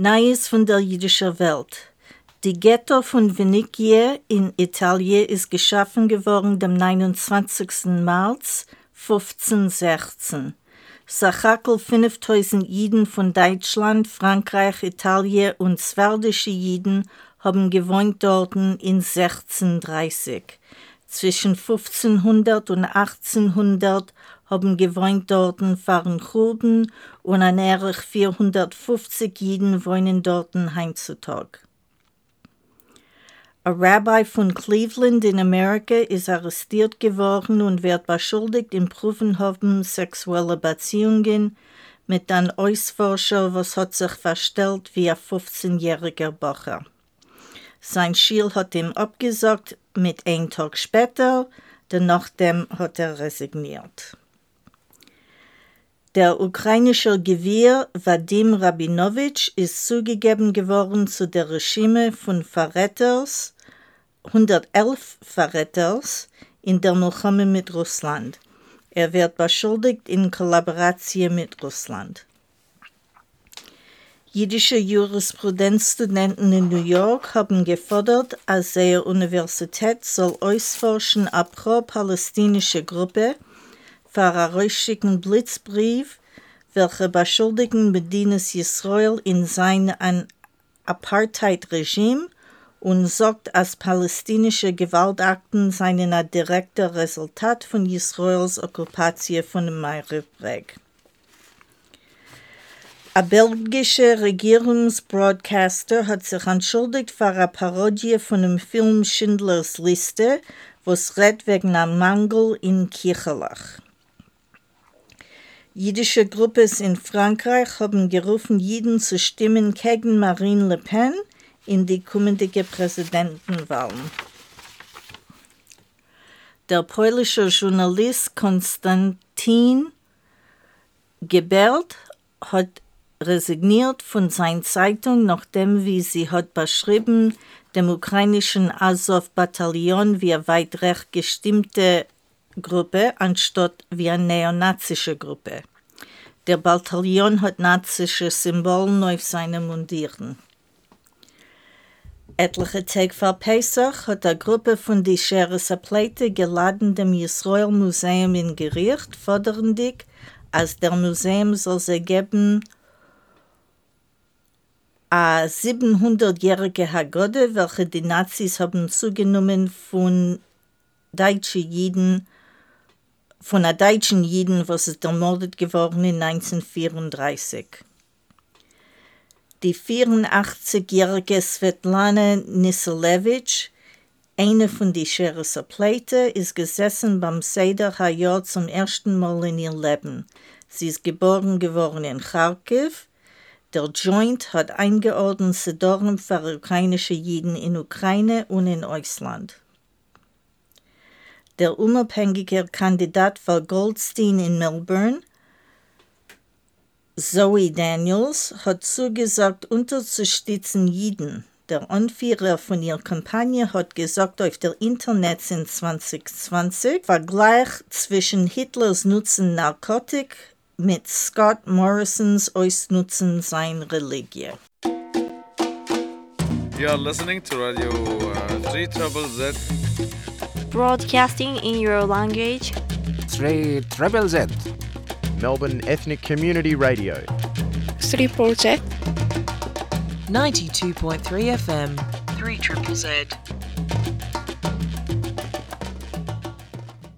Neues von der jüdischen Welt. Die Ghetto von Vinikie in Italien ist geschaffen geworden am 29. März 1516. Sachakel 5000 Jiden von Deutschland, Frankreich, Italien und swerdische Jiden haben gewohnt dort in 1630. Zwischen 1500 und 1800 haben gewohnt dort fahren Kurden und an erich 450 Jiden wohnen dort heutzutage. Ein Rabbi von Cleveland in Amerika ist arrestiert geworden und wird beschuldigt im Prüfenhofen sexuelle Beziehungen mit einem Ausforscher, was hat sich verstellt wie ein 15-jähriger Bacher. Sein Schiel hat ihm abgesagt mit einem Tag später, denn nachdem hat er resigniert. Der ukrainische Gewehr Vadim Rabinowitsch ist zugegeben geworden zu der Regime von Verräters, 111 Verräters in der Milchome mit Russland. Er wird beschuldigt in Kollaboration mit Russland. Jüdische Jurisprudenzstudenten in New York haben gefordert, als der Universität soll ausforschen pro-palästinische Gruppe für einen rausschicken Blitzbrief, welche beschuldigen Medinas Israel in sein Apartheid-Regime und sagt, als palästinische Gewaltakten seien ein direkter Resultat von Israels Okkupation von dem Meireweg. Ein belgischer Regierungsbroadcaster hat sich entschuldigt für eine Parodie von dem Film Schindlers Liste, was redet wegen einem Mangel in Kirchelach. Jüdische Gruppen in Frankreich haben gerufen, Jeden zu stimmen gegen Marine Le Pen in die kommende Präsidentenwahlen. Der polnische Journalist Konstantin Gebert hat resigniert von seiner Zeitung, nachdem, wie sie hat beschrieben, dem ukrainischen Azov-Bataillon wie eine weit recht gestimmte Gruppe anstatt wie eine neonazische Gruppe. Der Bataillon hat nazische Symbole auf seinen Mundieren. Etliche Tage vor Pesach hat eine Gruppe von die Scheres Pleite geladen dem Israel Museum in Gericht, forderndig, als der Museum soll sie geben a 700-jährige Hagode, welche die Nazis haben zugenommen von deutschen Jiden, von einer deutschen Jiden, was ist ermordet geworden in 1934. Die 84-jährige Svetlana Nisolevich, eine von den Schereser Pleite, ist gesessen beim Seder Hayot zum ersten Mal in ihr Leben. Sie ist geboren geworden in Kharkiv, der Joint hat eingeordnet Sedorn für ukrainische Jiden in Ukraine und in Ausland. Der unabhängige Kandidat für Goldstein in Melbourne, Zoe Daniels, hat zugesagt, unterzustützen Jiden. Der Anführer von ihrer Kampagne hat gesagt auf der Internet in 2020, Vergleich zwischen Hitlers Nutzen Narkotik mit Scott Morrisons Ausnutzen seiner Religion. You are listening to Radio uh, 3 Trouble Z. Broadcasting in your language. 3 Triple Z. Melbourne Ethnic Community Radio. 3 Z. 92.3 FM. 3 Triple Z.